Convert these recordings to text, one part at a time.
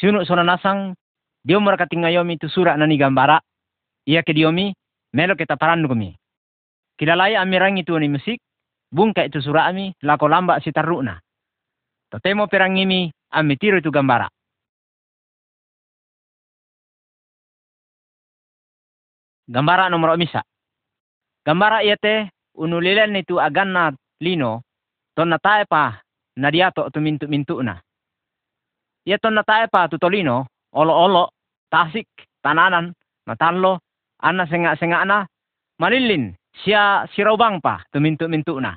Siunuk sona nasang, dio mereka tingayomi tu surat nani gambara, ia ke diomi, melo kita parandu kami. Kilalai amirang itu ni musik, bungka itu surat ami, lako lamba si taruna. Totemo perangimi, ami tiru itu gambara. Gambara nomor misa. Gambara iya te, unulilen itu aganna lino, ton natae pa, nadiato tu mintu-mintu na. Ia ton natae pa tu tolino, olo-olo, tasik, tananan, matallo, anna senga-senga na, malilin, siya bang pa, tu mintu-mintu na.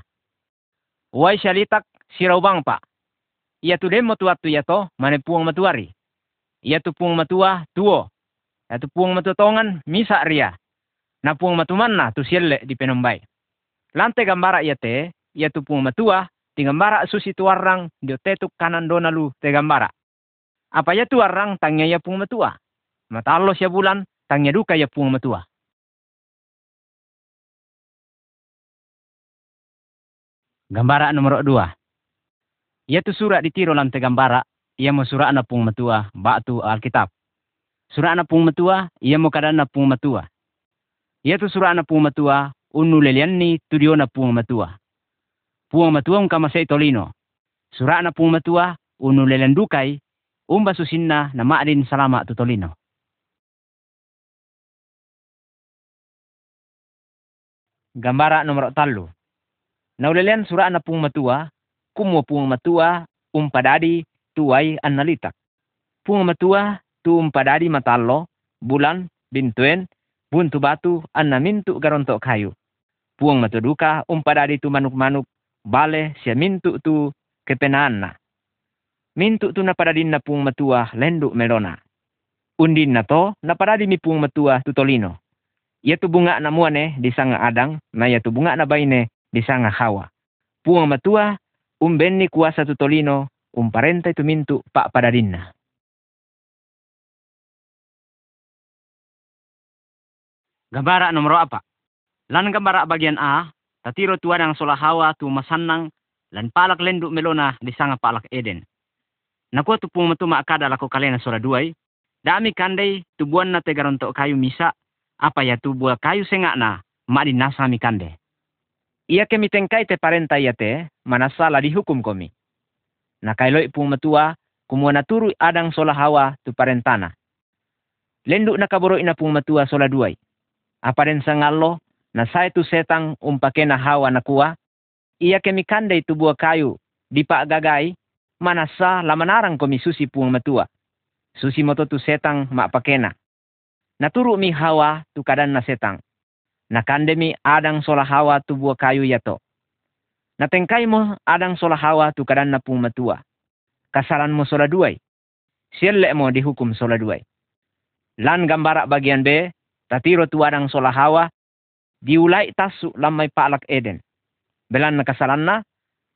Uway siya litak, bang pa. Ia tu demo tuat tu yato, mane puang matuari. Ia tu puang matua tuo. Ia tu puang matua tongan, misa ria. Na puang matuman na tu sielle di penombay. Lante gambara ia te, ia tu puang matua, di gambara susi tuarang, dio tetuk kanan donalu te gambara. Apa ya tuarang tangnya ya puang matua. Matalo siya bulan, tangnya duka ya puang matua. Gambara nomor dua. Ia tu surat ditiro lam gambara, ia mo surat na pung matua, batu Alkitab. Surat na pung matua, ia kadan na pung matua. Ia tu surat na pung matua, unu lelian ni tudio na pung matua. Pung matua un kamasay tolino. Surat na pung matua, unu lelian dukay, umba susinna na maadin salama tu tolino. Gambara nomor talu. Naulelian surah na pung matua, kumo pung matua, umpadadi, tuai analitak. Pung matua, tu umpadadi matallo, bulan, bintuen, buntu batu, anna mintu garontok kayu. Puang matuduka, umpadadi tu manuk-manuk, bale, sia mintu tu kepenaanna. Mintu tu napadadin na pung matua, lenduk melona. Undin na to, napadadi mi pung matua tutolino. Ia tu bunga na muane di sanga adang, na ia tu bunga na baine di sanga hawa. Puang matua, umbenni kuasa tutolino, umparenta itu mintu pak padadinna. Gambara nomor apa? Lan gambara bagian A, tatiro tuadang sola hawa tu masannang, lan palak lenduk melona di sanga palak Eden. Nakuha tu pung matu makada lako kalena sola duai, dami kandai tubuan na tegarontok kayu misa, apa ya tu buah kayu sengak na, mak di nasa mi kande. Ia kemi tengkai te parenta ia te, mana salah dihukum komi. Na kailoi pung matua, kumua turu adang sola hawa tu parentana. Lenduk na kaburo ina pung matua sola duai. Apa den sangallo, na saya tu setang umpake na hawa na kuah, ia kemi kande itu buah kayu, di pak gagai, mana sa lamanarang komi susi pung matua. Susi moto tu setang mak pakena. Naturu mi hawa tu kadan na setang Nakandemi adang sola hawa tu buah kayu yato. Natengkai mo adang sola hawa tu kadan na pung matua. Kasaran mo sola duai. Siyelle mo dihukum sola duai. Lan gambara bagian B, tatiro tu adang sola hawa, diulai tasu lamai palak eden. Belan na kasalan na,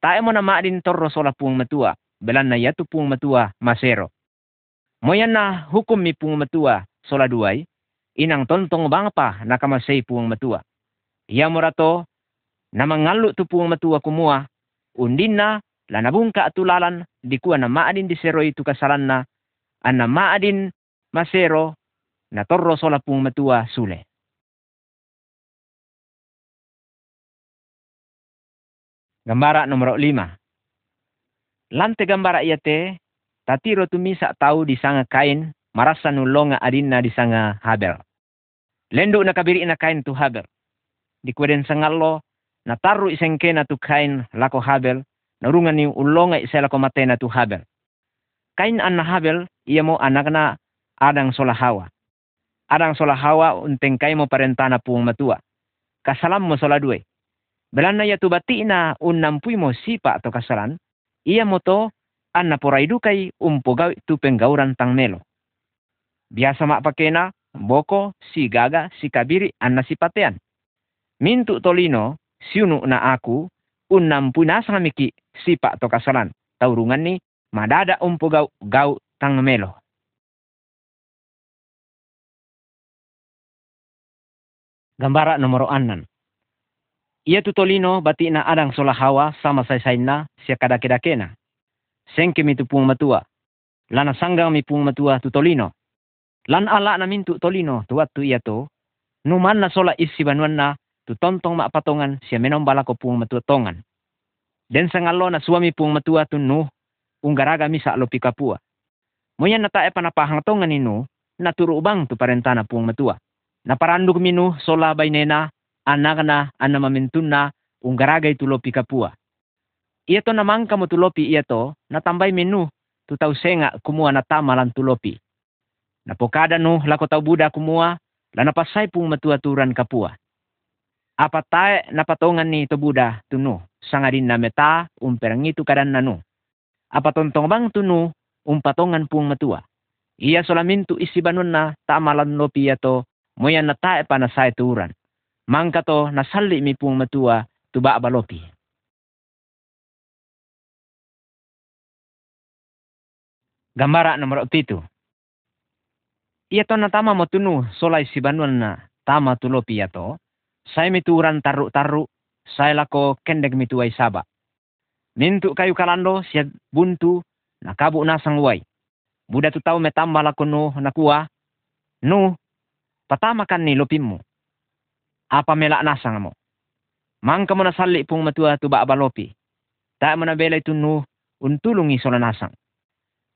tae mo na maadin torro sola pung matua, belan na yatu pung matua masero. Moyan na hukum mi pung matua sola duai, inang tontong bang pa nakamasay puang matua. Iya morato na mangalu tu puang matua kumua undin na lanabungka atulalan di kuwa na maadin di sero itu kasalan na an na maadin masero na torro sola puang matua sule. Gambara nomor lima. Lante gambara iya te, tatiro tumisa tahu di sanga kain, marasa nulonga adinna di sanga habel. Lendo na kabiri na kain tu Habel. Di kweden sangallo na taru isengke na tu kain lako Habel. Narungan ni ulonga isa lako mate na tu Habel. Kain an na Habel iya mo anak na adang solahawa. Adang solahawa unteng kay mo parentana puong matua. Kasalam mo sola duwe. Belan na yatu bati na unnampuy mo sipa to kasalan. Iya mo to an na poraidu kay umpugaw tu penggauran tang melo. Biasa mak pakena boko si gaga si kabiri anna si patean. Mintu tolino siunu na aku unam punasa miki sipak to kasalan. Taurungan ni madada umpo gau gau tang melo. Gambara nomor anan. Ia tutolino bati na adang sola hawa sama say say na siya kada kena. Sengke mitu pung matua. lana sanggang mi pung matua tu tolino. Lan ala na mintu tolino tu iya to, numan na sola isi banuan na tu tontong mak patongan siya menom bala ko pung matua tongan. Den sangalo na suami pung matua tu nu, unggaraga misa lo pikapua. Moyan na tae panapahang tongan inu, na turu ubang tu parentana pung matua. Na paranduk minu sola bainena, anak na ana mamintun na, unggaraga itu lo pikapua. Iya to namang kamu tulopi iya to, natambay minu, tu tau senga kumua na tama lan tulopi. Napokada no lako tau buda kumua, la napasay pung matuaturan kapua. Apa tae napatongan ni to buda tunu, sangadin na meta umperang itu kadan nanu. Apa tontong bang tunu, umpatongan pung matua. Iya solamintu isi banun na tamalan lopi to, moyan na tae pa na say turan. Mangka to mi pung matua tuba balopi. Gambara nomor itu. Ia to na tama mo tunu solay si banuan na tama tulopi to. Saya mituran taru-taru, saya lako kendek mituay saba. Mintu kayu kalando siya buntu nakabu nasang way. Buda tu tau metamba lako no nakua. No, patamakan ni lopimmu. Apa melak nasang mo? Mangka mo nasali pung matua tu ba balopi. Tak mo nabelay tu no untulungi sola nasang.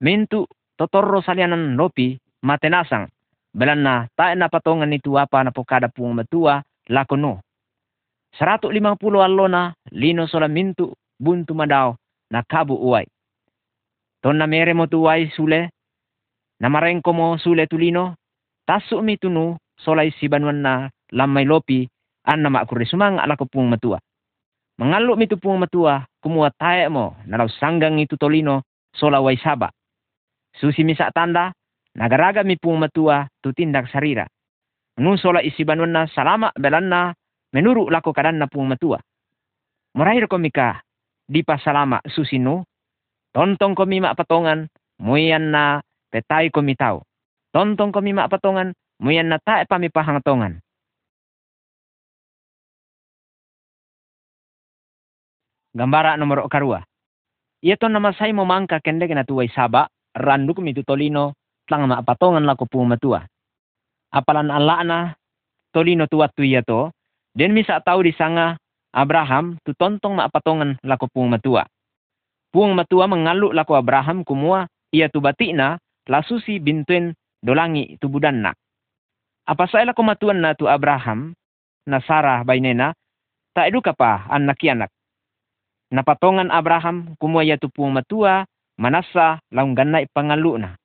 Mintu totorro salianan lopi matenasang belan na tae na patongan itu apa na pokada pung matua lako no. Seratus lima puluh alona lino sola mintu buntu madao na kabu uai. Ton na mere mo tuai sule, na marengko mo sule tulino, tasu mi tunu sola isi banuan na lamay lopi an na makuri sumang alako pung matua. Mengaluk mi tu pung matua kumua tae mo na sanggang itu tolino sola wai saba. Susi misa tanda nagaraga mi pung matua tu tindak sarira. Nu sola isi banunna salama belanna menuru lako kadanna pung matua. Murair ko mika di pasalama susinu. Tontong ko mima patongan muyan na petay ko mitaw. Tontong ko mima patongan muyan na tae pamipahang tongan. Gambara nomor karua. Ito namasay mo mangka kende na tuway saba, randuk mitu tolino tlang ma patongan lako pung matua. Apalan ala na tolino tuat tu to, den misa tahu di sanga Abraham tu tontong ma patongan lako pung matua. Pung matua mengalu lako Abraham kumua ia tu batina lasusi bintuen dolangi tu budanna. Apa saya lako matuan na tu Abraham na Sarah bainena tak edu kapa anak anak. Napatongan Abraham kumua ia tu pung matua manasa laung ganai pangalu na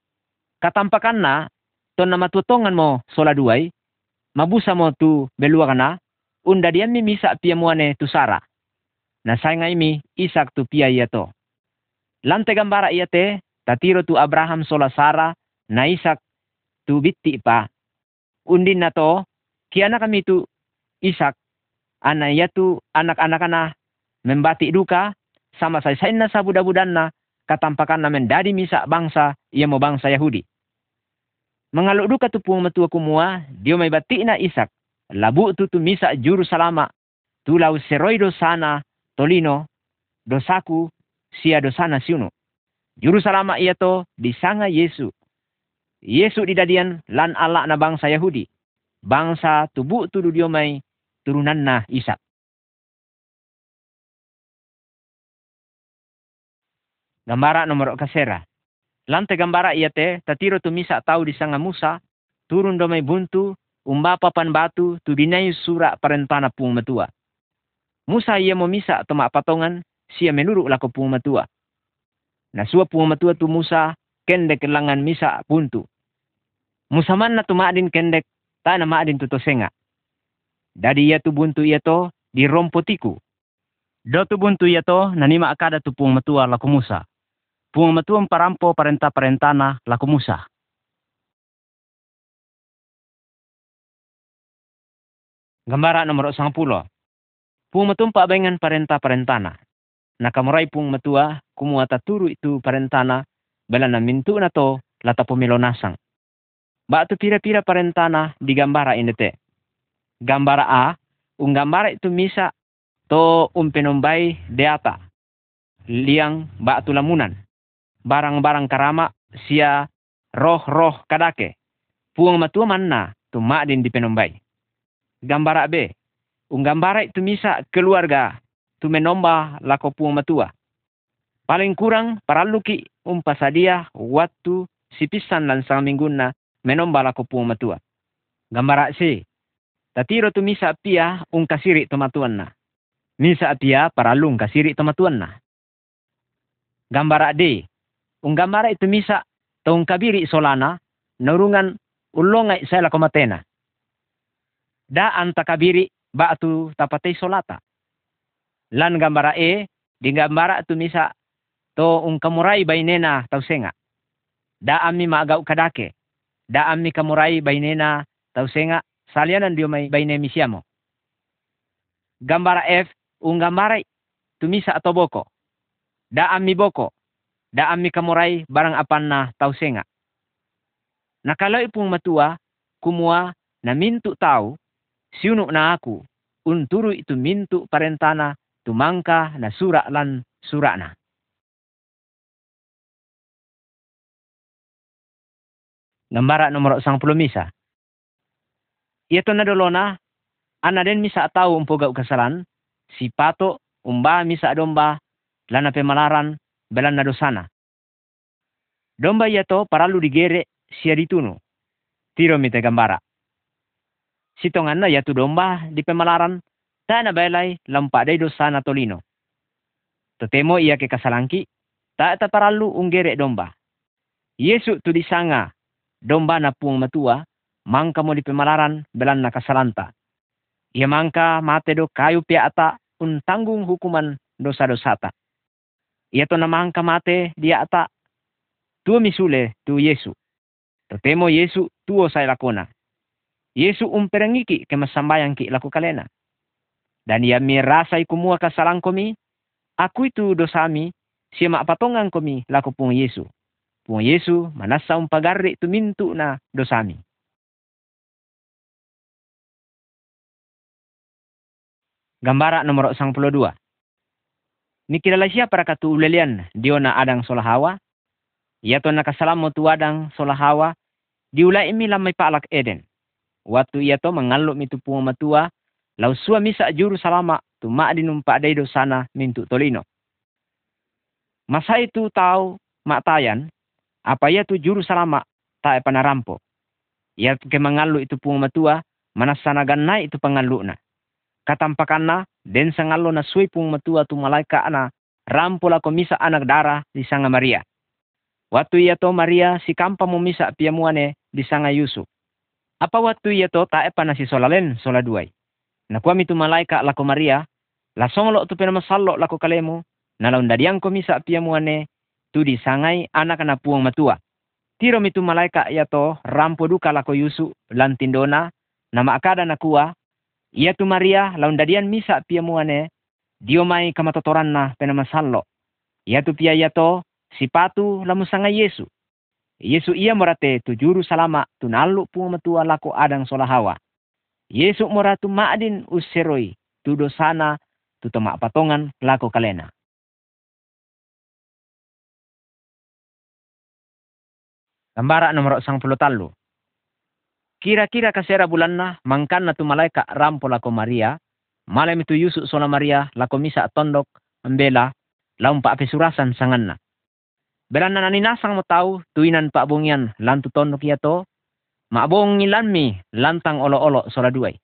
katampakan na, to na matutongan mo sola duay, mabusa mo tu belua kana, unda diyan mi misa pia muane tu sara. Na ngay mi isak tu pia iya to. Lante gambara iya te, tatiro tu Abraham sola sara, na isak tu bitti pa. Undin na to, kiana kami tu isak, ana iya tu anak-anak na membati duka, sama saya sain na sa budak-budan na, katampakan na mendadi misa bangsa, ia mo bangsa Yahudi. Mengaluk duka tu puang matua kumua, dia may bati na isak. Labu tu tu misa juru salama. Tulau seroy dosana tolino, dosaku sia dosana siuno. Juru salama ia to disanga Yesu. Yesu didadian lan ala na bangsa Yahudi. Bangsa tubu tu dia may turunan na isak. Gambara nomor kasera. Lante gambara iya te, tatiro tu misa tau di sanga Musa, turun domai buntu, umbapa pan batu, tu dinayu sura parentana pung matua. Musa ia misa toma patongan, sia menuru lako pung matua. Nasua pung matua tu Musa, kendek langan misa buntu. Musa man na tumaadin kendek, ta na maadin tu tosenga. Dadi ia tu buntu ia to, di rompotiku. Do tu buntu ia to, nanima akada tu pung matua lako Musa Pung matuang parampo parenta-parentana laku Musa. Gambara nomor 10. Pung matum pabengan parenta-parentana. Nakamurai pung matua kumuata turu itu parentana bela na mintu na to lata pumilo nasang. Ba tu pira-pira parentana di gambara te. Gambara A, ung gambara itu misa to um penombai deata. Liang ba tu lamunan barang-barang karama sia roh-roh kadake. Puang matua manna tu din di penombai. Gambara be. Un gambara itu misa keluarga tu menomba lako puang matua. Paling kurang paralu ki um pasadia waktu sipisan lan sang mingguna menomba lako puang matua. Gambara si. Tatiro tu misa pia un kasiri tomatuan na. Misa pia paralung kasiri tomatuan na. Gambara de. Un gambara itu misa tong kabiri solana narungan ulongai saya komatena. Da anta kabiri batu tapatay solata. Lan gambara e di gambara tu misa to ung kamurai bainena tausenga. Da ami maagaw kadake. Da ami kamurai bainena tausenga salianan dio mai baine misiamo. Gambara F ung gambara tumisa boko. Da ami boko da ami kamurai barang apan na tausenga. Na kalau ipung matua, kumua na mintu tau, siunu na aku, unturu itu mintu parentana, tumangka na sura lan sura na. Gambara nomor sang puluh misa. Ito na dolona, ana den misa tau umpoga kasalan, si pato, umba misa domba, lana pemalaran, belan na dosana. Domba yato paralu digere sia ditunu. Tiro mite gambara. Sitongan na yatu domba di pemalaran, na belai day dosana tolino. Totemo ia ke kasalangki, ta ta paralu unggere domba. Yesu tu disanga, domba na puang matua, mangka mo di pemalaran belan na kasalanta. Ia mangka mate do kayu pia ata un tanggung hukuman dosa-dosata. Ia to namangka mate dia ata tuo misule tu Yesu. Totemo Yesu tuo sai lakona. Yesu umperangiki ke masambayang ki laku kalena. Dan ia mi rasai kumua kasalang komi, aku itu dosami, siya maapatongan komi laku pung Yesu. Pung Yesu manasa umpagari tu mintu na dosami. Gambara nomor 62. Ni kilala siya para katuulalian dio na adang solahawa. Yato nakasalamo tuwadang solahawa. Diula imi lamay paalak Eden. Watu yato mengalu mitu punga matua. Lau sua misa juru salama tuma dinumpa do sana mintu tolino. Masa itu tahu maktayan apa ya tu juru salama tak panarampo. Ke mengalu itu punga matua manasanagan na itu pengaluna. Katampakan den sangalo na sui pung matua tu malaika ana rampula ko misa anak dara di sanga Maria. Waktu ia to Maria si kampa mo misa piamuane di sanga Yusuf. Apa waktu ia to tae pa na si solalen sola duay. Nakuha mi tu malaika lako Maria, lasong lo tu penamasallo lako kalemu, nalaw dadiang ko misa piamuane tu di sangai anak na puang matua. Tiro mi tu malaika ia to rampo duka lako Yusuf lantindona, nama akada nakuha ia tu Maria laun dadian misa pia muane dio mai kamatotoran na penamasallo. Ia tu pia ia to sipatu lamu sanga Yesu. Yesu ia morate tu juru salama tu nalu pu matua lako adang solahawa. Yesu moratu maadin useroi tu dosana tu toma patongan lako kalena. Gambara nomor sang puluh talu. Kira-kira kasera bulanna mangkan na tu malaika rampo lako Maria, malam itu Yusuf sola Maria lako misa tondok ambela laum pa pesurasan sanganna. Belan na naninasang mo tau tuinan pa bungian lantu tondok yato, maabong ngilan mi lantang olo-olo sola duay.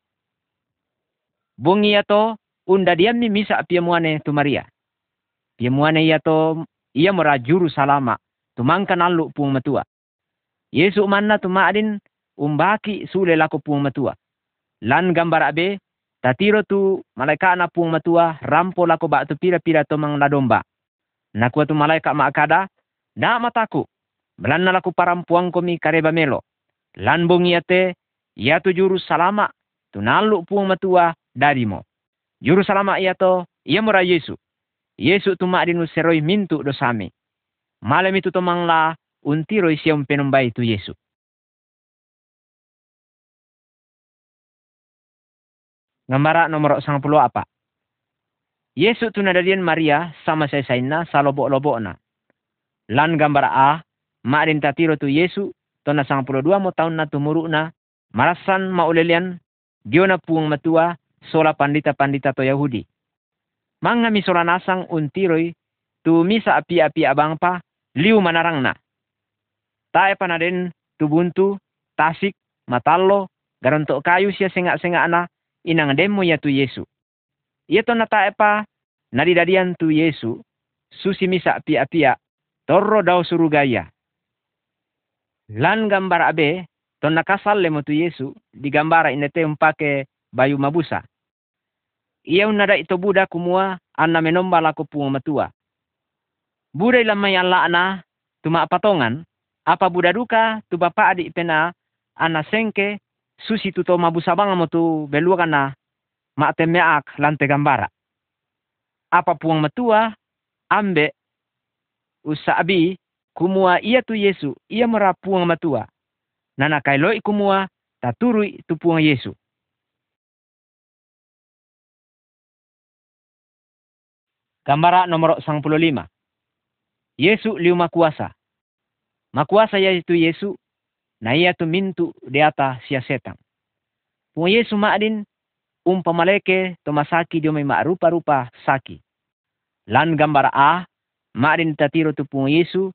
Bungi yato unda diam mi misa piamuane tu Maria. Piamuane yato ia mora juru salama tumangkan alu pung matua. Yesu manna tumaadin umbaki sule lako pung matua. Lan gambar abe, tatiro tu malaika na pung matua rampo lako ba tu pira-pira to mang ladomba. Naku tu malaika maakada, na mataku, belan na lako parampuang komi kareba melo. Lan bungi ate, ia tu juru salama, tu nalu pung matua darimo. Juru salama ia to, ia mura Yesu. Yesu tu maadinu seroi mintu dosami. Malam itu tomang la, untiro siya penombai tu Yesu. Ngambara nomor sang puluh apa? Yesu tunadadian Maria sama saya saina salobo lobo na. Lan gambar A, maadin tatiro tu Yesu tona sang puluh dua mo tahun na tumuru na marasan maulelian diona puang matua sola pandita-pandita to Yahudi. Manga misola nasang untiroi tu misa api-api abang pa liu manarang na. Tae panaden tu buntu, tasik, matallo, garantok kayu sia sengak-sengak na inang demo ya tu Yesu. Ia to na tae pa nadidadian tu Yesu susi misa api-apia torro dau surugaya. Lan gambar abe ton nakasal lemo tu Yesu digambara inete umpake bayu mabusa. Ia unada ito buda kumua anna menomba lako punga matua. Buda ilamay ala ana tuma patongan apa buda duka tu bapa adik pena ana sengke susi tuto mabusabang mo tu beluakana ma temeak lante gambara. Apa puang matua ambe usabi kumua ia tu Yesu ia merapuang matua. Nana kailoi kumua taturui tu puang Yesu. Gambar nomor 15. Yesu liu makuasa. Makuasa yaitu Yesu na ia tu mintu di atas sia setan. Puang Yesu maadin umpamaleke to masaki dio may maarupa-rupa saki. Lan gambar A, maadin tatiro tu puang Yesu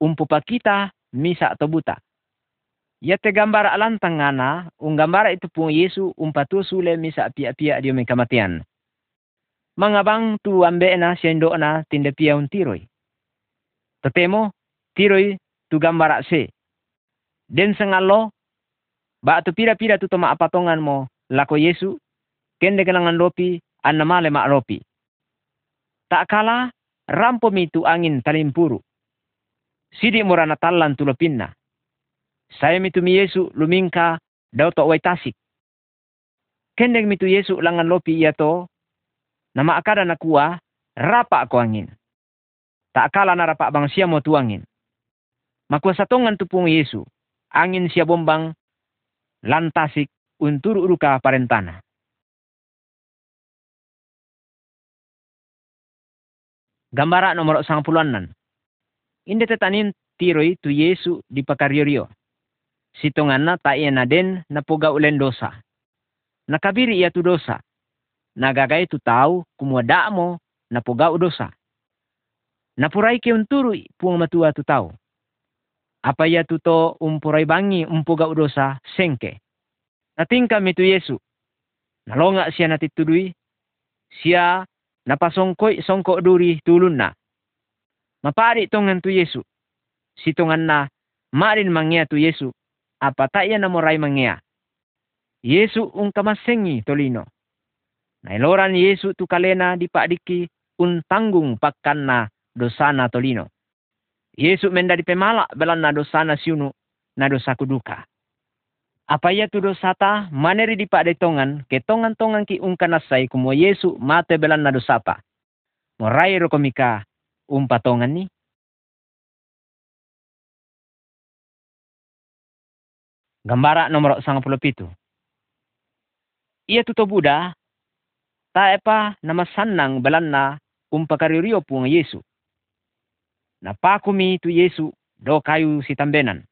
umpupakita misa atau buta. Ya te gambar alantang ngana, ung gambar itu puang Yesu umpatu sule misa api-api dio may kamatian mga bang tu ambe na sendo na tinde un tiroy. Tatemo, tiroy tu gambara se. Den sengalo, ba tu pira-pira tu toma apatongan mo lako Yesu, kende kenangan lopi, anna male ma lopi. Tak kala, rampo mi tu angin talimpuru. Sidi murana talan tu lopinna. Saya mitu mi Yesu lumingka daw to tasik. Kendeng mitu Yesu langan lopi iya to Nama akada na kuwa, rapa ako angin. Tak akala na rapa bang siya mo tuangin. Makuha sa tongan tupung Yesu, angin siya bombang, lantasik, untur uruka parentana. Gambara nomor sang puluhan Inde tetanin tiroy tu Yesu di pakaryorio. Sitongan na tayo na din na puga ulen dosa. Nakabiri iya tu dosa nagagay tu tau kumwada mo na puga dosa. Napuray ke unturu puang matua tu tau. Apa ya tu to umpuray bangi umpuga dosa sengke. Nating kami tu Yesu. Nalonga siya natitudui. Siya napasongkoy songko duri tulun na. Mapari tongan tu Yesu. Sitongan na marin mangia tu Yesu. Apa tayo na moray mangia. Yesu ung kamasengi tolino Nailoran Yesu tu kalena di pak diki un tanggung pakkanna dosana tolino. Yesu menda di pemalak belanna dosana siunu na dosa kuduka. Apa ya tu dosata maneri di pak detongan ketongan tongan ki ungkanasai kumo Yesu mate belanna dosata. Morai rokomika umpatongan ni. Gambara nomor sang puluh pitu. Ia tuto Buddha taepa nama sannang balanna umpakaririo pung Yesu. Napakumi tu Yesu do kayu si tambenan.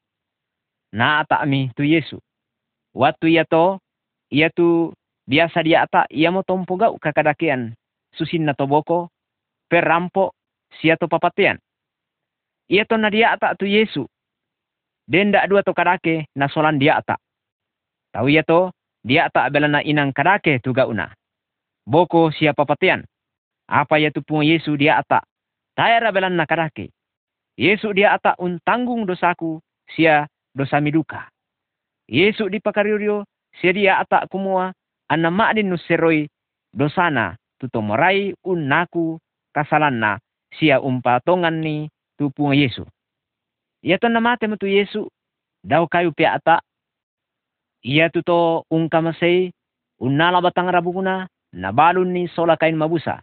Na ata mi tu Yesu. Waktu ia to, ia tu biasa dia ata ia mo tompoga kakadakian susin na toboko perampo sia to papatian. Ia to na dia ata tu Yesu. Denda dua to kadake na solan dia ata. Tahu ia to, dia ata belana inang kadake tu gauna boko siapa patian. Apa ya pun Yesu dia ata. Tayara belan nakarake. Yesu dia ata untanggung dosaku sia dosa miduka. Yesu di pakariurio sia dia ata kumua anna ma'din nuseroi dosana tutomorai unnaku kasalanna sia umpatongan ni tupung Yesu. Ia to namate tu Yesu daw kayu pe ata. Ia tuto ungkamasei unnala batang rabuguna nabalun ni sola kain mabusa.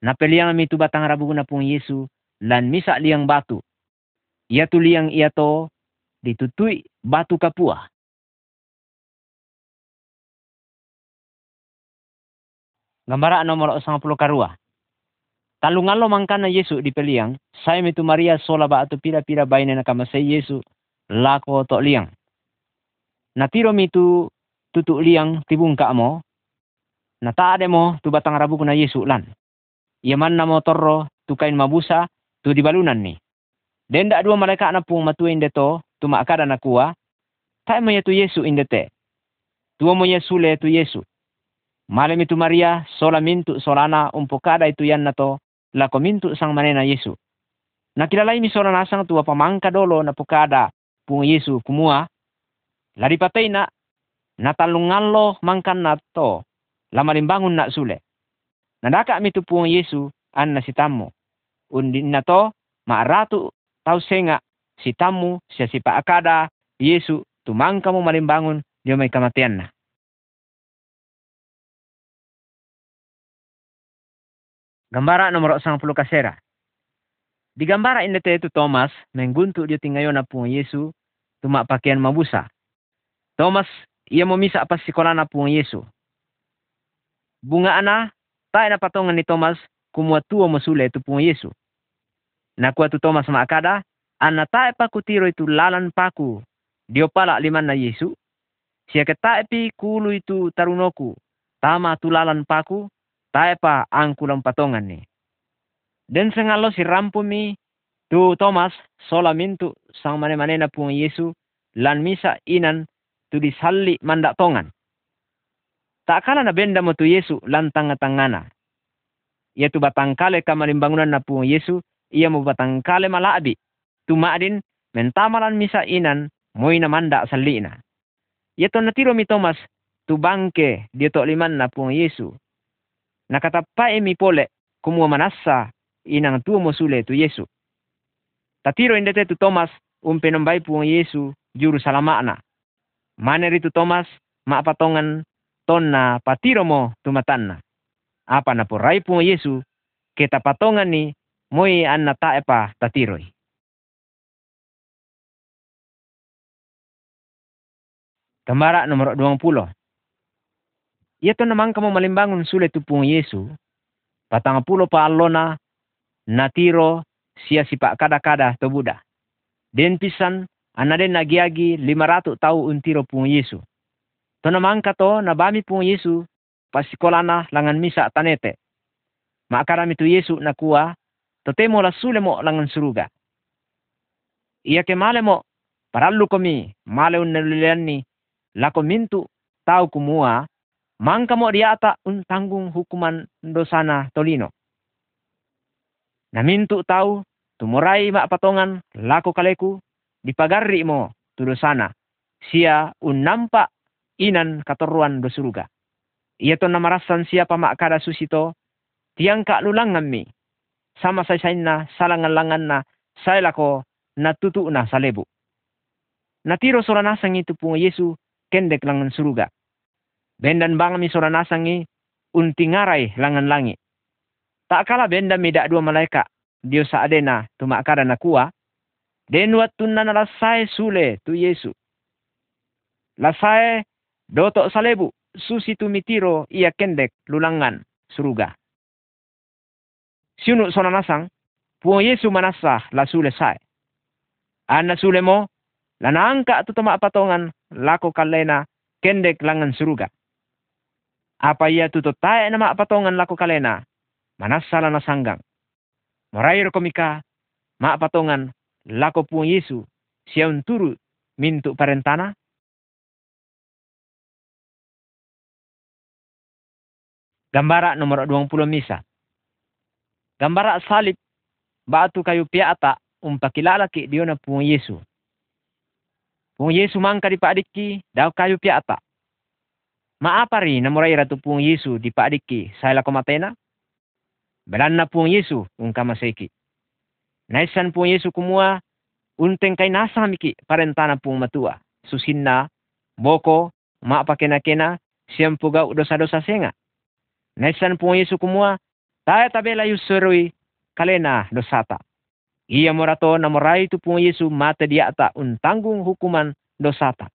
Napeliang mi tu batang rabu na pung Yesu lan misa liang batu. Ia tu liang ia to ditutui batu kapua. Gambara nomor 10 karua. Talungalo mangkana Yesu di peliang, saya mitu Maria sola ba atu pira-pira baine na kamasay Yesu lako to liang. Natiro mitu tutu liang tibung ka mo, nata ade mo tu batang rabu kuna Yesu lan. Yaman na mo torro tu kain mabusa tu di balunan ni. Denda dua malaikat na pung matu indeto tu makada na kuwa, tay mo tu Yesu indete. Tuwa mo Yesu tu Yesu. Malam itu Maria sola mintu solana umpukada itu yan na to la komintu sang manena Yesu. Nakilalay mi sora nasang tua pamangka dolo na pukada pung Yesu kumua. Lari patay na natalungallo mangkan na to lamalimbangun na sule. Nadaka mi tu pung Yesu an na sitamu. Undin na to maaratu tau senga sitamu siya si paakada Yesu tumangka mo malimbangun dia may kamatian na. Gambara nomor 10 kasera. Di gambara ini itu Thomas mengguntu dia tinggayo na pung Yesu tuma pakaian mabusa. Thomas ia memisa apa sekolah na pung Yesu. Bunga ana tayo na patongan ni Thomas kumua tuo masule itu pung Yesu. Nakuha tu Thomas makada, ana tayo pa kutiro itu lalan paku. Dio pala liman na Yesu. Siya pi kulu itu tarunoku. Tama tu lalan paku pa ang kulang patongan ni. Den sengalo si rampumi tu Thomas sola mintu sang mane-mane na pung Yesu lan misa inan tu disalli mandak tongan. Tak kala na benda mo tu Yesu lan tanga-tangana. Ia tu batangkale kamalimbangunan na pung Yesu, ia mo batangkale malaabi. Tu maadin mentamalan misa inan moy na mandak salina. Ia to natiro mi Thomas tu bangke dia to liman na pung Yesu nakatapae mi pole kumua manasa inang tuo sule tu Yesu. Tatiro indete tu Thomas um penombai puang Yesu juru salamana. Mane tu Thomas maapatongan tonna patiro mo tumatanna. Apa na po rai Yesu kita patongan ni moi anna taepa tatiroi. Kembara nomor 20. Ito naman kamo malimbangon sulit tupung Yesu, patang pulo pa alona, natiro, siya si pa kada-kada to Buddha. Den pisan, anaden nagiagi lima ratu tau untiro pung Yesu. To naman kato, nabami pung Yesu, pasikolana langan misa tanete. Maakarami tu Yesu nakuha, totemo la langan suruga. Iya ke male mo, paralu kami, male un ni, lako mintu tau kumua, Mangka mo diata tanggung hukuman dosana tolino. Namintu tahu tumurai mak patongan lako kaleku dipagari mo tu dosana. Sia un nampak inan katoruan do surga. Ia to namarasan siapa mak kada susito tiang kak lulangan mi. Sama saya na salangan-langan na saya lako natutu na salebu. Natiro soranasang itu pun Yesu kendek langan surga. Bendan bang mi sora nasangi untingarai langan langi. Tak kala benda dak dua malaikat. Dio sa adena tumak kada na kuwa. Den watun na lasai sule tu Yesu. Lasai dotok salebu susi tu mitiro ia kendek lulangan suruga. Siunu sona nasang, puang Yesu manasah la sule sai. Ana sule mo, lana angka tu tamak patongan lako kalena kendek langan suruga apa ia tuto tae nama patongan laku kalena manasala na sanggang morair komika ma patongan laku pun Yesu siang turu mintu parentana Gambara nomor 20 misa. Gambara salib batu kayu piata umpakilala ki diona pung Yesu. Pung Yesu mangka di padiki daw kayu piata. Maapari na muray ratu pung Yesu di paadiki sa komatena? Belan na pung Yesu ung kamaseki. Naisan pung Yesu kumua unteng kay nasa miki parentana pung matua. Susinna, boko, maapakena-kena, siyang pugaw dosa-dosa senga. Naisan pung Yesu kumua tayo tabela yusurui kalena dosata. Iya morato na moray tu pung Yesu mata diata untanggung hukuman dosata.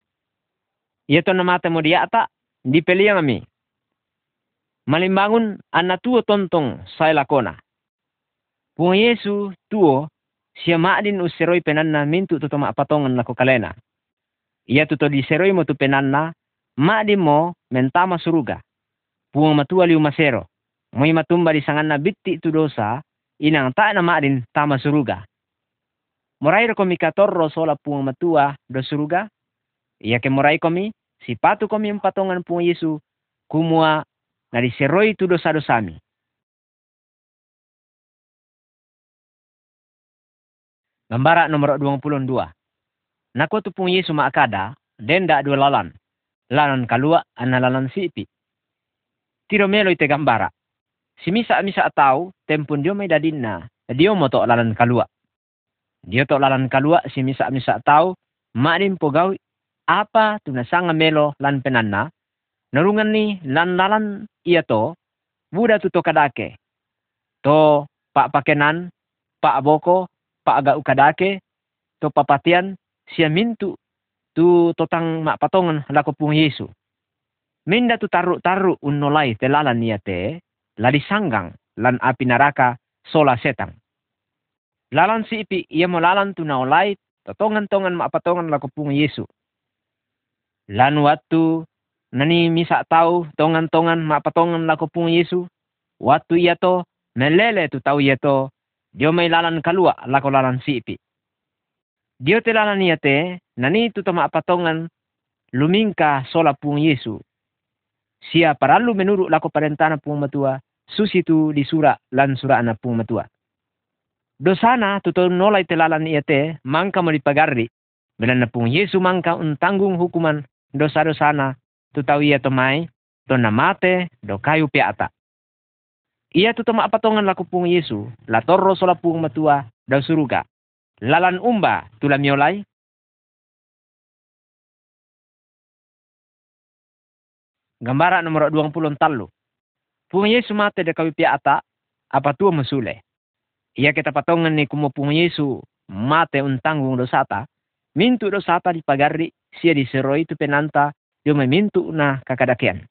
Iya to na mata mo diata di peliang mi. Malimbangun anak tua tontong saya lakona. Pung Yesu tuo siya maadin useroi penanna mintu tuto ma patongan lako kalena. Ia tuto di seroi mo tu penanna maadin mo mentama suruga. Pung matua liu masero. Moy matumba di sanganna bitti tu dosa inang ta na maadin tama suruga. Morai ko mi katorro sola pung matua do suruga. Ia ke morai komi si patu komi patongan pung Yesu kumua na di seroi tu dosa-dosami. Gambara nomor 22. Nako tupung Yesu maakada, denda dua lalan. Lalan kalua ana lalan sipi. Tiro melo ite gambara. Si misa misa atau tempun dio may dadinna, dio mo to lalan kalua. Dio to lalan kalua si misa misa atau maadin pogawi apa tunasanga melo lan penanna, narungan ni lan lalan iya to, buda tuto kadake. To pak pakenan, pak boko, aga ukadake to papatian sia mintu tu totang mak patongan lako pung Yesu. Minda tu taru taru unnolai telalan niate ladi sanggang lan api naraka sola setang. Lalan si ipi ia mo lalan tu naolai totongan tongan mak patongan lako pung Yesu. Lan waktu nani misa tau tongan tongan mak patongan lako pung Yesu. Waktu ia to melele tu tau ia to Dio may lalan kalua lako lalan sipi. Dio te lalan te nani tu tama patongan lumingka sola pung Yesu. Sia paralu menurut lako parentana pung matua susi tu di sura lan sura ana pung matua. Dosana tuto nolai te lalan te mangka mo dipagarri. Belan pung Yesu mangka untanggung hukuman dosa-dosana tu tau ia tomai to namate do kayu piata. Ia tu tama apatongan laku pung Yesu, la torro sola pung matua da suruga. Lalan umba tula miolai. Gambara nomor 20 talu. Pung Yesu mate de kawi ata, apa tua mesule. Ia kita patongan ni kumo pung Yesu mate untanggung dosata. Mintu dosata di pagari, sia di seroi tu penanta, dio mintu na kakadakian.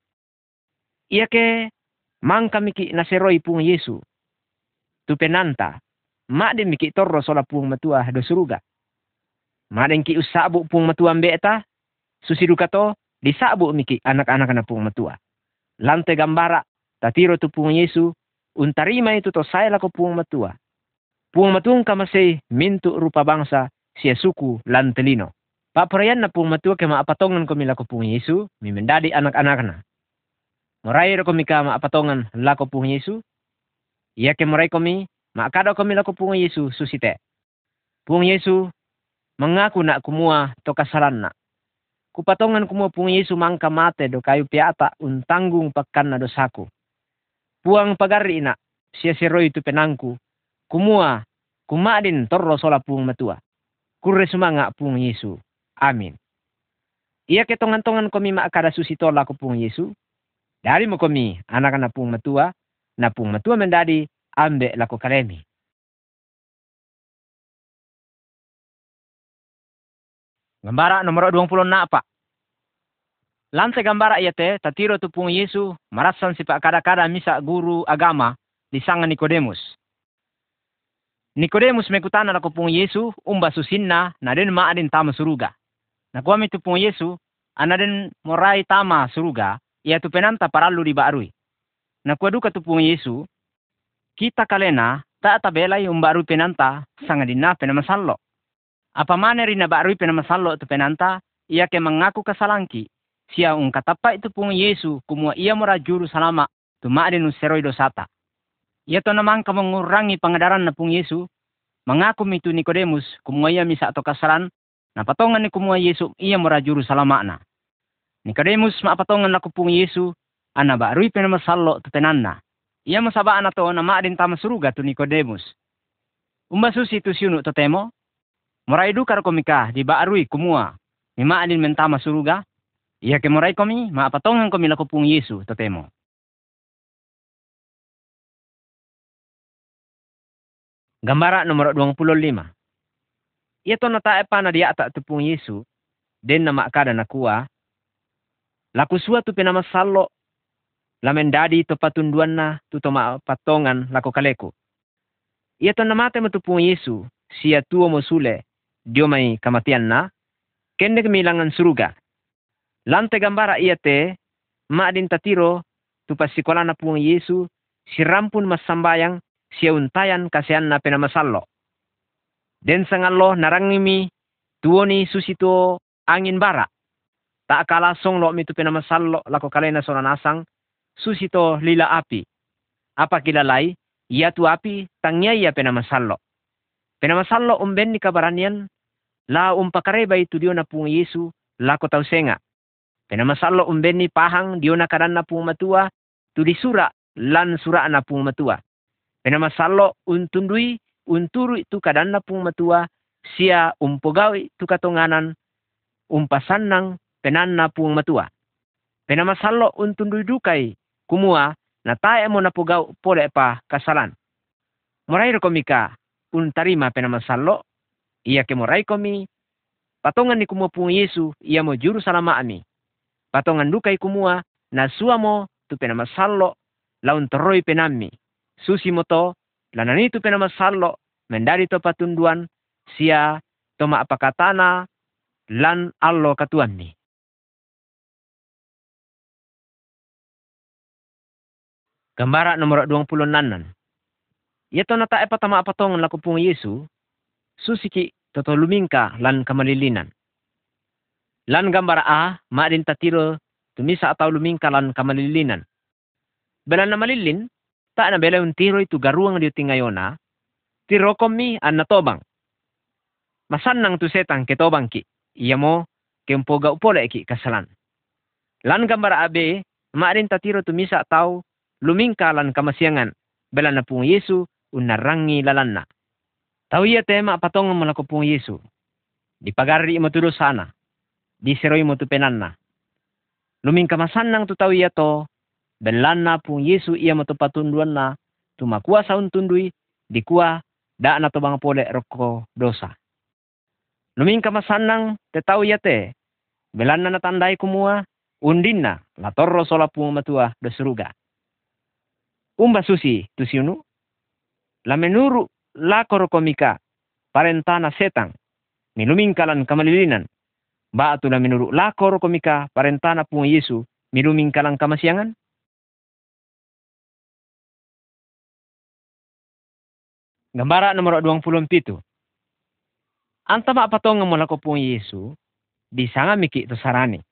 Ia ke Mangka miki naseroi pung Yesu. Tu penanta. Mak miki torro sola pung matua do. Mak ki usabu pung matua mbeta. Susidu kato disabu miki anak-anak na pung matua. Lante gambara tatiro tu pung Yesu. Untarima itu to saya lako pung matua. Pung matung kamasay mintu rupa bangsa siya suku lantelino. Paprayan na pung matua kema apatongan ko milako pung Yesu, mimendadi anak-anak na. Morai ko mi ka maapatongan lako po Yesu. Iya ke morai komi maakado komi lako po Yesu susite. Pung Yesu mengaku nak kumua to kasalan na. Kupatongan kumua pung Yesu mangka mate do kayu piata untanggung pakan na dosaku. Puang pagari ina siya siroi tu penangku. Kumua kumadin torro sola pung matua. Kurre sumanga pung Yesu. Amin. Iya ketongan-tongan komi maakada susito lako pung Yesu. Dari mo kami, anak anak pung matua, na pung matua mendadi ambe lako kalemi. Gambara nomor 20 na apa? Lantai gambara iya te, tatiro tu pung Yesu, marasan si kada-kada misa guru agama di sanga Nikodemus. Nikodemus mekutana lako pung Yesu, umba susinna, na den maadin tama suruga. Nakuami tu pung Yesu, ana den morai tama suruga, ia tu penanta paralu di barui. Na duka tu pung Yesu, kita kalena tak tabelai umbaru penanta sanga dina penamasallo. Apa mana rina barui penamasallo tu penanta, ia ke mengaku kesalangki. Sia un katapa itu pung Yesu kumua ia mora juru salama tu maadin seroi dosata. Ia to namang mengurangi pengadaran na pung Yesu, mengaku mitu Nikodemus kumua ia misa atau kasaran, na patongan ni kumua Yesu ia mora juru salama na. Nikodemus maapatongan na kupung Yesu, ana ba rui penamasallo tetenanna. Ia masaba ana to na maadin tama suruga tu Nikodemus. Umba susi tu siunu totemo. Morai dukar komika di ba arui kumua. Ni maadin mentama suruga. Ia ke morai komi maapatongan komi la kupung Yesu totemo. Gambara nomor 25. Ia to natae pa na dia tak tepung Yesu, den na makada na kuah, Laku suatu penama sallo lamen dadi to patunduan na tu toma patongan lako kaleku. Ia to namate mo pung Yesu, siya tuo mo sule, dio may kamatian na, kende kemilangan suruga. Lante gambara ia te, ma din tatiro, tu pasikola na pung Yesu, si rampun masambayang, siya untayan kasian na penamasallo. Den sangallo narangimi, tuo ni susito angin bara. Tak akala song lo mi tu penamasallo lako kalena nasang, susito lila api. Apa kilalai, ia tu api tangnya ia penamasallo. Penamasallo umben ni kabaranian, la umpakareba itu dio na pung Yesu, lako tau senga. Penamasallo umben ni pahang dio na karan na pung matua, tu di sura lan sura na pung matua. Penamasallo untundui unturu itu kadan na pung matua, sia umpogawi tu katonganan, umpasannang penan na pung matua. Penamasallo untundui dukai, kumua, na tae mo na pugaw pole pa kasalan. Moray komika un tarima penamasallo, iya ke moray komi, patongan ni kumua pung Yesu, iya mo juru salama ami. Patongan dukay kumua, na suwa mo tu penamasallo, laun teroi penami. Susi mo to, lanani tu penamasallo, mendari to patunduan, sia toma apakatana, lan allo katuan ni. Gambara nomor 26. Ito na tae patama laku pung Yesu, susiki toto lumingka lan kamalilinan. Lan gambara a, maadin tatiro tumisa atau lumingka lan kamalilinan. Bela na malilin, ta na bela un tiro itu garuang di tingayona, tiro komi an natobang. Masan tu setang ketobang ki, iya mo kempoga upole ki kasalan. Lan gambara abe, maadin tatiro tumisa atau lumingkalan kamasiangan bela na pung Yesu unarangi lalanna. Tahu ia tema patong malako pung Yesu. Di pagari mo tudo sana. Di seroy mo tu penanna. Luming kamasanang tu tahu ia to. Belana pung Yesu ia mo tu patunduan na. Tumakua saun tundui. Di kuah da na pole roko dosa. Luming kamasanang te tahu ia te. Belana na tandai kumua. Undin na. Latorro sola pung matua do seruga umba susi tusiunu. La menuru la korokomika parentana setang milumingkalan kamalilinan. Ba atu la menuru la korokomika parentana pung Yesu milumingkalan kamasiangan. Gambara nomor 27. Antama apatong ngamulako pung Yesu, bisanga miki to sarani.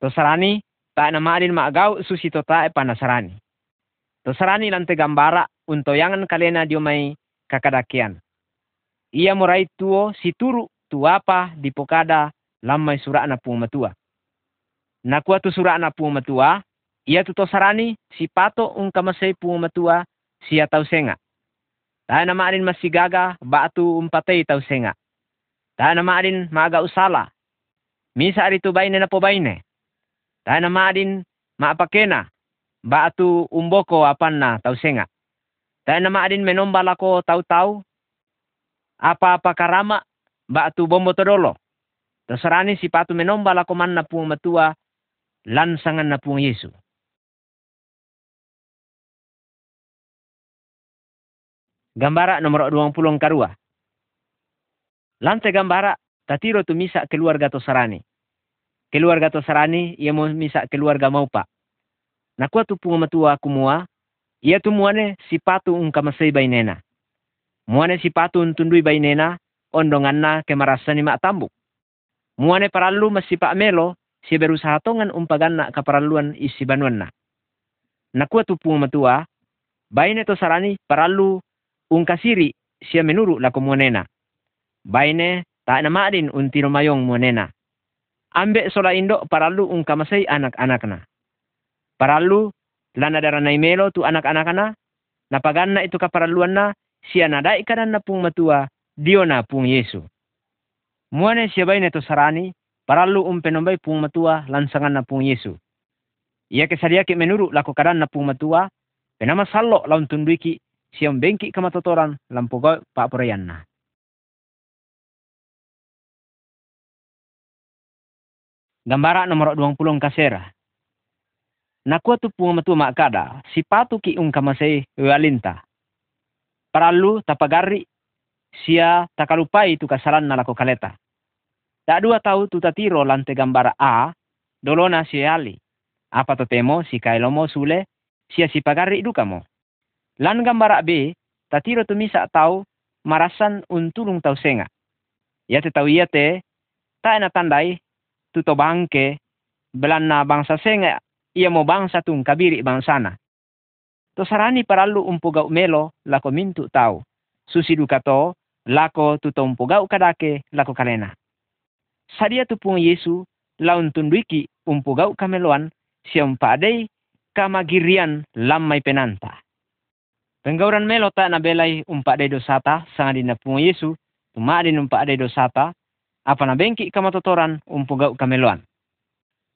To sarani, ta na maadin maagaw susi to ta e panasarani. Tosarani lante gambara untoyangan kalena dio mai kakadakian. Ia morai tuo situru tuapa di pokada lamai surana pung matua. Nakua tu surana pung matua, ia tu tosarani si pato un kamasay pung matua siya tau senga. Tayo na maarin masigaga baatu umpatay tau senga. Tayo na maarin maaga usala. Misa arito bayne na po bayne. Tayo na maarin maapakena Batu umboko apan na tau senga. Tayo nama adin menomba lako tau-tau. Apa-apa karama batu bombo todolo. Terserani si patu menomba lako man na matua lansangan na pung Yesu. Gambara nomor 20 karua. Lante gambara tatiro tu misa keluarga tosarani. Keluarga tosarani ia mau misa keluarga maupa. Tu punga matua kumua, ia tu muane sipatu un kamasay bainena. Muane sipatu un tundui bainena, ondonganna kemarasa ni tambuk. Muane paralu masipa melo, si berusaha tongan umpaganna kaparaluan isi banuanna. Nakua tu punga matua, baine to sarani paralu un kasiri sia menuru la komunena. Baine tak na maadin un tino mayong muanena. Ambe sola indo paralu un kamasay anak-anakna. Paralu lana darana imelo tu anak-anak na napaganna itu kaparaluan na siya nadai kanan na pung matua dio na pung Yesu. Muane siya bay neto sarani paralu umpenombay pung matua lansangan na pung Yesu. Ia ki menuru lako kadan na pung matua penama sallo laun tunduiki siya bengki kamatotoran lampugaw paapurayan na. Gambara nomor 20 kasera nakuwa tu punga matu makada, si patu ki un kamasay walinta. paralu tapagari sia takalupai tu kasalan na lako kaleta. Tak dua tahu tu tatiro lante gambara A, dolona si ali. Apa to temo si kailomo sule, sia si pagari idukamo. Lan gambara B, tatiro tu misa tahu marasan untulung tau senga. Ya te tau iya te, ta na tandai, tu to bangke, belana bangsa senga, ia mo bangsa tung kabiri bangsana. To sarani paralu umpugau melo lako mintu tau. Susi dukato, lako tu umpugau kadake lako kalena. Sadia tu pung Yesu laun tunduiki umpugau kameloan siam padei kamagirian lamai penanta. Penggauran melo tak na belai umpak de dosata sanga dina pung Yesu tuma din umpak de dosata apa na bengki kamatotoran umpugau kameloan.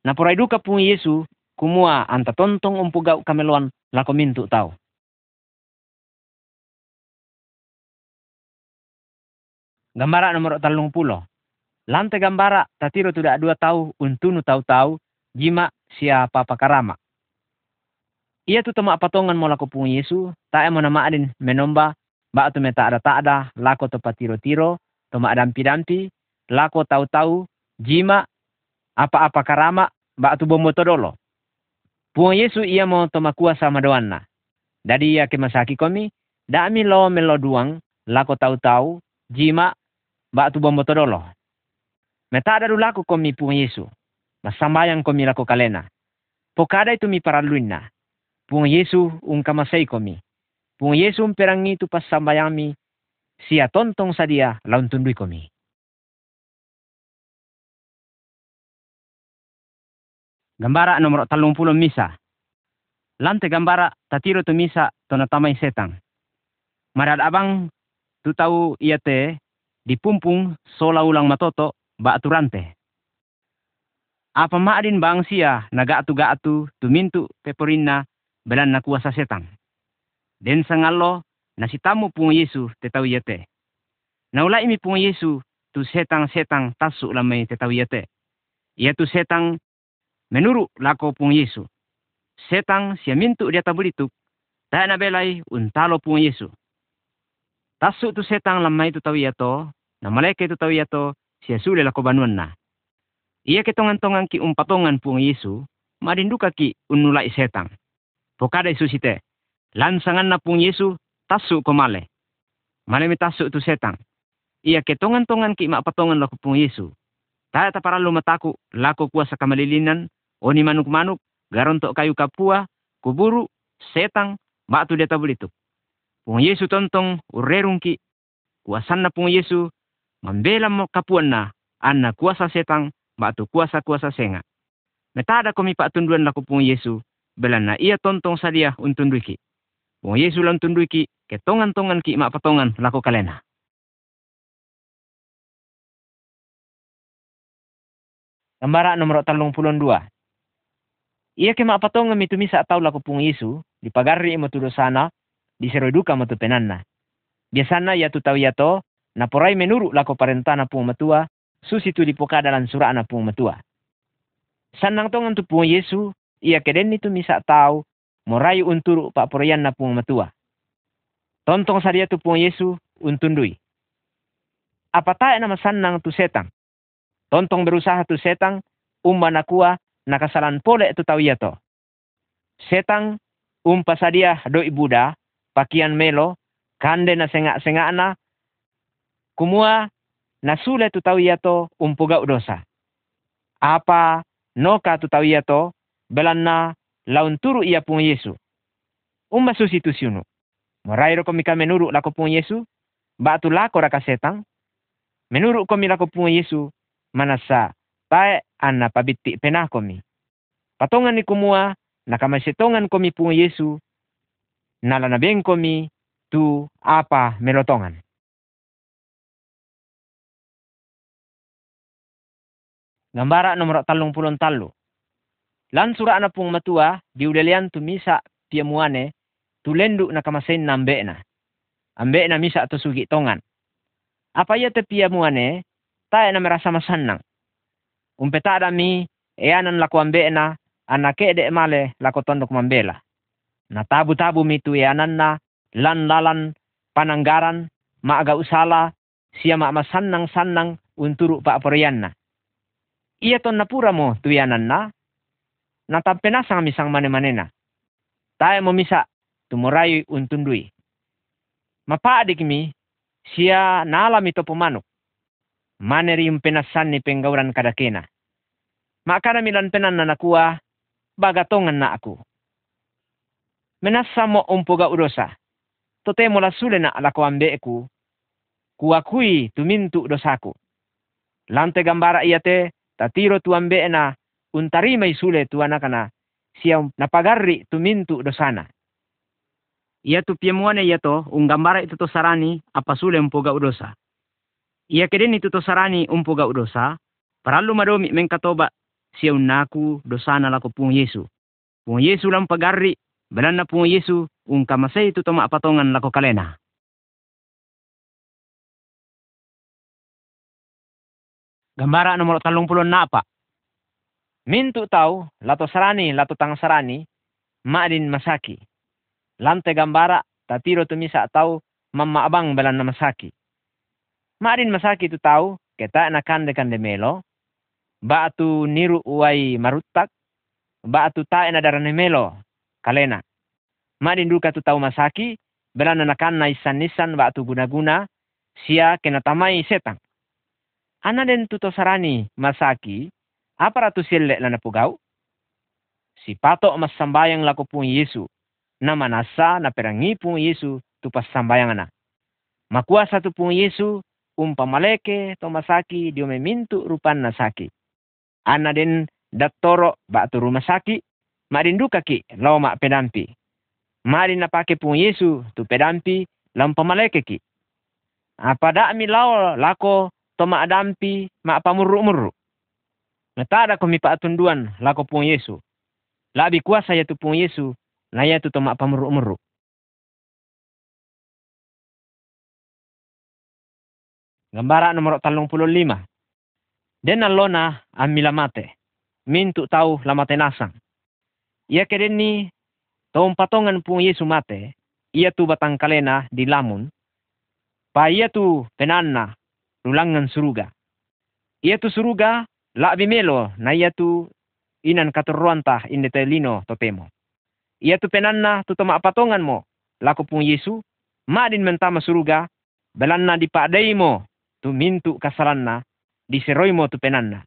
Na porai duka pung Yesu kumua anta tontong umpugau kameloan lako mintu tau. Gambara nomor talung pulo. Lante gambara tatiro tidak dua tahu untunu tahu-tahu jima siapa pakarama. Ia tu temak patongan mo lako pung Yesu, tak mo nama adin menomba, ba tu meta ada tak ada, lako to patiro-tiro, temak dampi-dampi, lako tahu-tahu, jima, apa-apa karama, ba tu bomo todolo. Pung Yesu ia mo temak kuasa madoanna. Dadi ia kemasaki komi, mi lo melo duang, lako tahu-tahu, jima, ba tu bomo todolo. Meta ada lako komi pung Yesu, masambayang komi lako kalena. Pokada itu mi paraluina. Pung Yesu un kamasay komi. Pung Yesu un perangi tu pasambayami siya tontong sa dia laun tunduy komi. Gambara nomor talung puluh misa. Lante gambara tatiro tu misa to natamay setang. Marad abang tu tau iya te dipumpung sola ulang matoto ba aturante. Apa maadin bang siya naga-atu-ga-atu tumintu peperina belan na kuasa setan. Den sangalo na si tamu pung Yesu tetaw yate. Naula imi pung Yesu tu setang-setang tasu lamay tetaw yate. Ia tu setang menuru lako pung Yesu. Setang siya mintu dia tabulituk. Tayo na belay untalo pung Yesu. Tasu tu setang lamay tu tawiyato, na maleke tu tawiyato, siya sule lako banuan na. Ia ketongan-tongan ki umpatongan pung Yesu, marinduka ki unulai setang. Pokada isusite. Lansangan na pung Yesu tasu ko male. Male mi tasu tu setang. Ia ketongan-tongan ki patongan lako pung Yesu. Taya ta para mataku lako kuasa kamalilinan o ni manuk-manuk garontok kayu kapua kuburu setang batu dia tabulitu. Pung Yesu tontong urerung ki kuasan na pung Yesu membela na anna kuasa setang batu kuasa-kuasa senga. Metada komi pak tunduan lako pung Yesu belana ia tontong sadia untun duiki. Wong Yesus lan tunduiki ketongan-tongan ki mak patongan lako kalena. Gambara nomor talung pulon dua. Ia ke mak patongan mitu misa tau lako pung Yesu, di pagari imo tudo sana, di seroduka matu penanna. Biasana ia tu tau ia to, na lako parentana pung matua, susi tu di pokada lan surana pung matua. Sanang tongan tu pung Yesu, ia keden itu misa tahu morai unturu pak porian na pung matua. Tontong sadia tu pung Yesu untundui. Apa tayo nama sanang tu setang? Tontong berusaha tu setang umba nakua nakasalan pole tu tau to. Setang umpa sadia do ibuda pakian melo kande na senga-senga na kumua nasule tu tau to umpuga udosa. Apa noka tu tau to belanna laun turu ia pung Yesu. Umma substitusiunu. Morairo komi ka menuru lako pung Yesu, batu lako raka setang. Menuru komi lako pung Yesu, manasa tae anna pabitti penah komi. Patongan ni kumua, nakamasitongan komi pung Yesu, nalanabeng komi tu apa melotongan. Gambara nomor talung pulon talu. Lan sura na pung matua, diudalian tu misa piamuane, tu lendu na kamasen na ambe na. Misa tu sugi tongan. Apa ya te piamuane, tayo na merasa masanang. Umpetada mi, eanan lako ambe na, anake de male lako tondok mambela. Na tabu-tabu mi tu eanan na, lan lalan pananggaran, maaga usala, siya maamasannang-sannang unturu pa aporianna. Iya ton napura mo tuyanan na, natampe sang misang mane-manena. Tayo mo misa, tumuray untundui. Mapaadik mi, siya nalam ito pumanok. Maneri yung pinasan ni penggauran kadakena. Makaramilan penan na nakuha, bagatongan na ako. Menasa mo umpuga udosa. Tote mo lasule na alako ambeku. Kuakui tumintu dosaku. Lante gambara iyate, tatiro tu ambe na sule tu anakana siya napagarri tumintu dosana. Ia tu piemuane ia to, gambara itu to sarani apa sule umpuga udosa. Ia kedin itu to sarani umpuga udosa, paralu madomi mengkatoba siya unaku dosana lako pung Yesu. Pung Yesu lang pagarri Belan na po Yesu, ung kamasay ito patongan lako kalena. Gambara nomor talong pulon na apa? Mintu tau, lato sarani, lato tang sarani, maadin masaki. Lante gambara, tatiro tumisa tau, mamma abang belan masaki. Maadin masaki tu tau, kita na kande kande melo, ba tu niru uai marutak, ba tu tae na darane melo, kalena. Madin duka tu tau masaki, belana nakan na isan nisan tu guna-guna, sia kena tamai setang. Ana den tuto sarani masaki, apa ratu sille lana pugau? Si patok mas sambayang lako pun Yesu, na manasa na perangi pun Yesu tu pas sambayang ana. Makuasa tu pun Yesu, umpamaleke to masaki dio memintu rupan nasaki. Ana den dattoro tu rumah saki, Marinduka ki lau mak pedampi. Mari na pake pun Yesu tu pedampi lam pamaleke ki. Apa dak mi lau lako to mak adampi mak pamurru-murru. Ngetada ko mi atunduan lako pun Yesu. Labi kuasa ya tu pun Yesu na ya tu to mak pamurru-murru. Gambara nomor talung puluh lima. Den lona amila mate. Mintu tahu lamate nasang ia kereni tom patongan pung Yesu mate, ia tu batang kalena di lamun, pa ia tu penanna lulangan suruga. Ia tu suruga la bimelo na ia tu inan katuruanta inde telino totemo. Ia tu penanna tu toma patongan mo, laku pung Yesu, madin mentama suruga, belanna di padai mo, tu mintu kasalanna, di seroi mo tu penanna.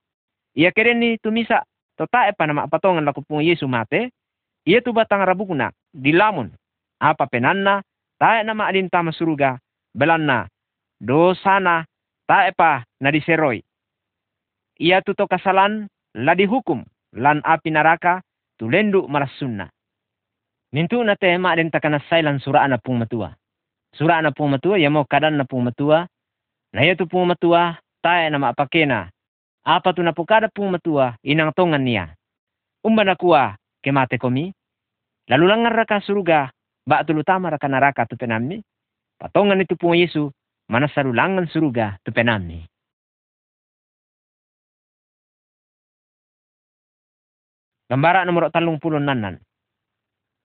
Ia kereni tu misa Tota pa nama patongan laku pung Yesu mate, ia tu batang rabukna dilamun apa penanna tae nama adin tama suruga belanna dosana tae pa na diseroi. Ia tu to kasalan la dihukum lan api neraka tu lendu marasunna. Mintu na te ma adin takana sailan surah na pung matua. Surah na pung matua ya mo kadan na pung matua. Na ia tu pung matua tae nama apakena apa tu napukada pung matua inang tongan niya. Umba na kuwa kemate komi. Lalu langar raka suruga ba tu lutama raka naraka tu penami. Patongan itu pung Yesu mana salulangan suruga tu penami. Gambara nomor talung puluh nanan.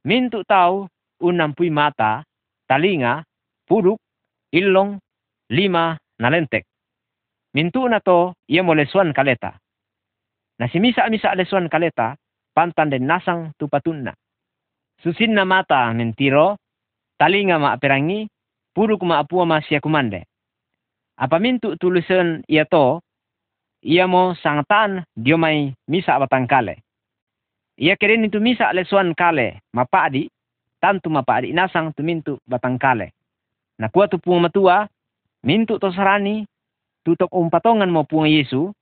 Mintu tahu unam pui mata, talinga, puduk, ilong, lima, nalentek Mintu na to, ia mo lesuan kaleta. Na si misa-misa lesuan kaleta, pantan den nasang tupatunna. Susin na mata mentiro, talinga ma perangi, puruk ma apua ma siya kumande. Apa mintu tulusan ia to, ia mo sangatan dio may misa batang kale. Ia kirin itu misa lesuan kale, mapadi, tantu mapadi nasang tumintu batang kale. Tu pung matua, mintu to sarani, tutok umpatongan mo pung Yesu,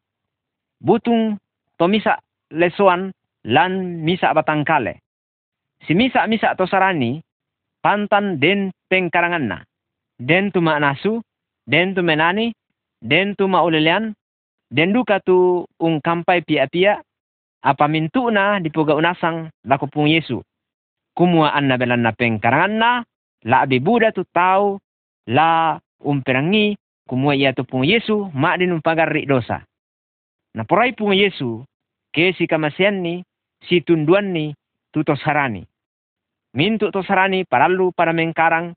butung to misa lesuan lan misa batangkale. Si misa misa to sarani, pantan den pengkarangan na. Den tu nasu, den tu menani, den tu maulelian, den duka tu ung kampai pia-pia, apa mintu na di puga unasang lako pung Yesu. Kumua anna belan na pengkarangan na, la abibuda tu tau, la umperangi, kumua ia tu pung Yesu mak din pagarri dosa. Na porai pung Yesu ke si kamasian ni si tunduan ni tutos harani. Mintu tos harani paralu para mengkarang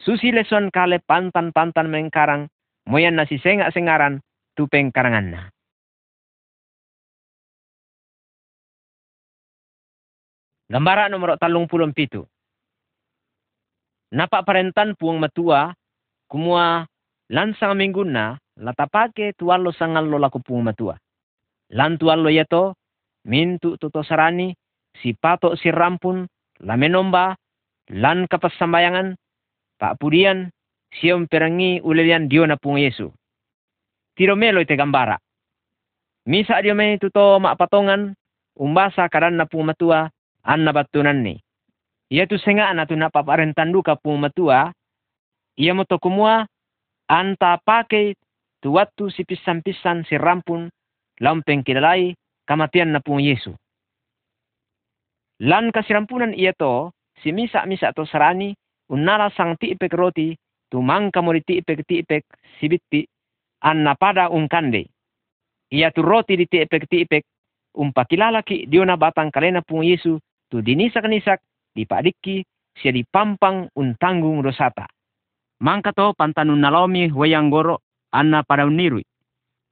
Susi leson kale pantan-pantan mengkarang, moyan nasi sengak sengaran, tupeng karanganna. Gambara nomor talung pulong pitu. Napa parentan puang matua, kumua lansang mingguna, latapake tualo sangal lo laku puang matua. Lan tualo yato, mintu tuto sarani, si pato si rampun, menomba, lan kapasambayangan, pak pudian, siom perangi ulelian dio na pung Yesu. Tiro melo ite gambara. Misa dio me tuto mak patongan, umbasa karan na pung matua, an na batunan ni. Ia tu senga na tu napaparentan duka pung matua, ia mo kumua anta pakai tu waktu si pisan-pisan si rampun lampeng kidalai kamatian na pung Yesu. Lan kasirampunan ia to, si misa-misa to sarani, unala sang tiipek roti, tumang kamori tiipek tiipek sibitti, anna pada ungkande. Ia tu roti di tiipek tiipek, umpakilala ki diona batang kalena pung Yesu, tu dinisak-nisak di padiki sia di pampang untanggung rosata. Mangka to pantanun nalomi wayang goro anna pada unirui.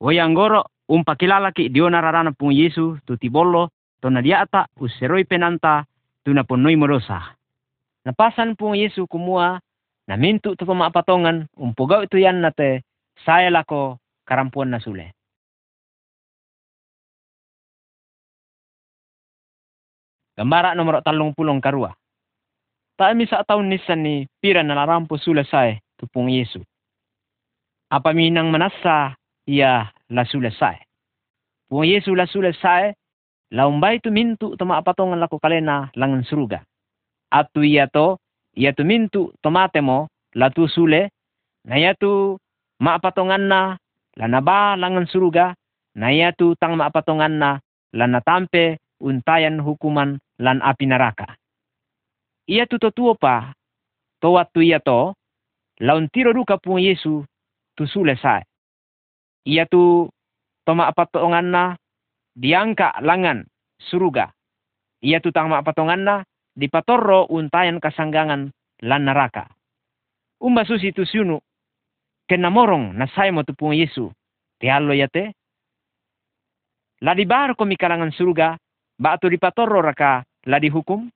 Wayang goro umpa kilala ki diona rarana pung Yesu tu tibolo to na diata useroi penanta tu na ponoi morosa. Napasan pung Yesu kumua na mintu tu pemapatongan umpugau itu yan nate saya lako karampuan na sule. Gambara nomor talong pulong karua. Taami sa taon nisan ni pira na larampo sulasay tupong Yesu. Apa minang manasa ia la sulasay. Pung Yesu la sulasay, laumbay tu mintu tama apatongan lako kalena langan suruga. At tu iya to, iya tu mintu tomate mo, la tu sule, na iya tu maapatongan na, la naba langan suruga, na iya tu tang maapatongan na, la natampe untayan hukuman lan api neraka ia tu tuo pa, to waktu ia to, laun tiro duka pung Yesu, tu sule sai. Ia tu toma na, diangka langan suruga. Ia tu patongan na, dipatorro untayan kasanggangan lan neraka. Umba susi tu sunu, kenamorong na sai mo tu pung Yesu, te. Ladi bar ko kalangan suruga, ba tu dipatorro raka ladi hukum,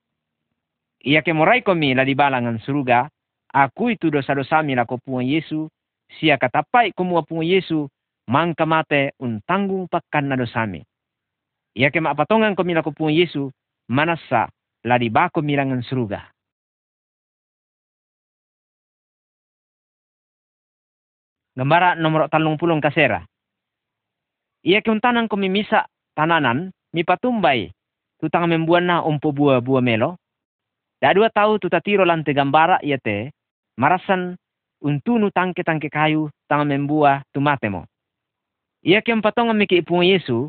ia ke morai komi la di balangan surga, aku itu dosa-dosa mi la kopunga Yesu, sia katapai kumua punga Yesu, mangka mate untanggung pakkan na dosami. Ia ke maapatongan komi la kopunga Yesu, manasa la di bako milangan surga. Gambara nomor talung pulong kasera. Ia ke untanang komi misa tananan, mi patumbai, tutang membuan na umpo buah-buah melo, Da dua tahu tu tatiro lante gambara ia te, marasan untunu tangke tangke kayu tanga membuah tu matemo. Ia kem patonga miki ipung Yesu,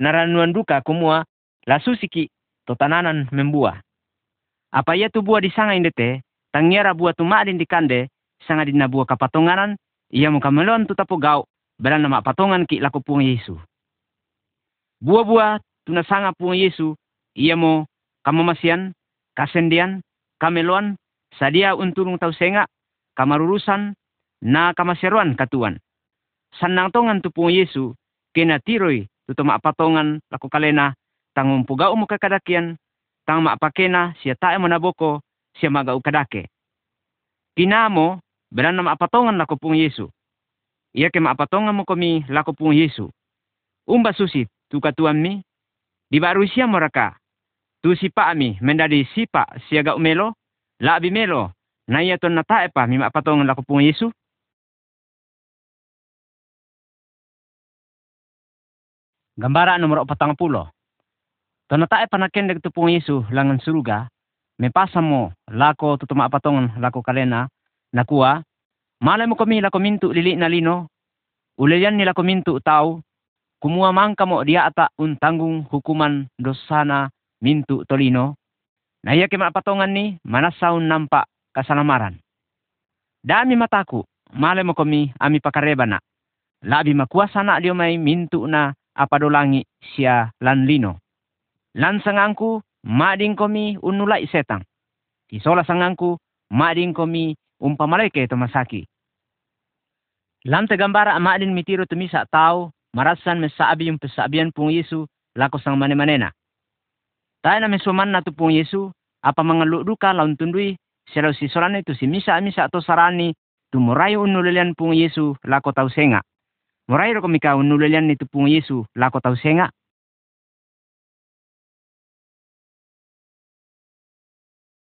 naranuan duka kumua lasu siki to tananan membuah. Apa ia tu buah di sanga indete, tangiara buah tu maadin di kande, sanga dina buah kapatonganan, ia muka melon tu tapo gau, beran nama patongan ki laku pung Yesu. Buah-buah tu sanga pung Yesu, ia mo kamu masian kasendian, kameluan, sadia unturung tau senga, kamarurusan, na kamaseruan katuan. Sanang tongan tupung Yesu, kena tiroi tuto maapatongan lako kalena, tangong pugao mo kakadakian, tang maapakena siya tae mo naboko, siya magau kadake. Kinamo, beran na maapatongan lako pung Yesu. Iya ke maapatongan mo kami lako pung Yesu. Umba susi, tu katuan mi, di baru siya moraka, tu sipa ami mendadi sipa siaga umelo la abi melo na iya ton natae pa mi mapatong la pung Yesu Gambara nomor patang pulo. Tona tae panaken deg tupung Yesu langan suruga, me pasamo lako tutuma patongan lako kalena, nakua, malay mo kami lako mintu lili na lino, ulian nila ko mintu tau, kumua mangka mo dia ata untanggung hukuman dosana mintu tolino, na iya patongan ni manasaun nampak kasalamaran. Dami mataku, male mo kami ami pakarebana. Labi makuasa na dio may mintu na apadolangi siya lanlino. Lansangangku, mading komi unulai setang. Isola sangangku, mading komi umpamaleke to masaki. Lam tagambara amadin mitiro tumisa tao, marasan mesabi yung pesabian pung Yesu lako sang mane-manena. Tayo na mesuman na to pung Yesu, apa mga luduka laun tundui, selaw si solane tu si misa-misa to sarani, tumurayo unulilian pung Yesu lako tau senga. Murai ro komika unulilian ni tu pung Yesu lako tau senga,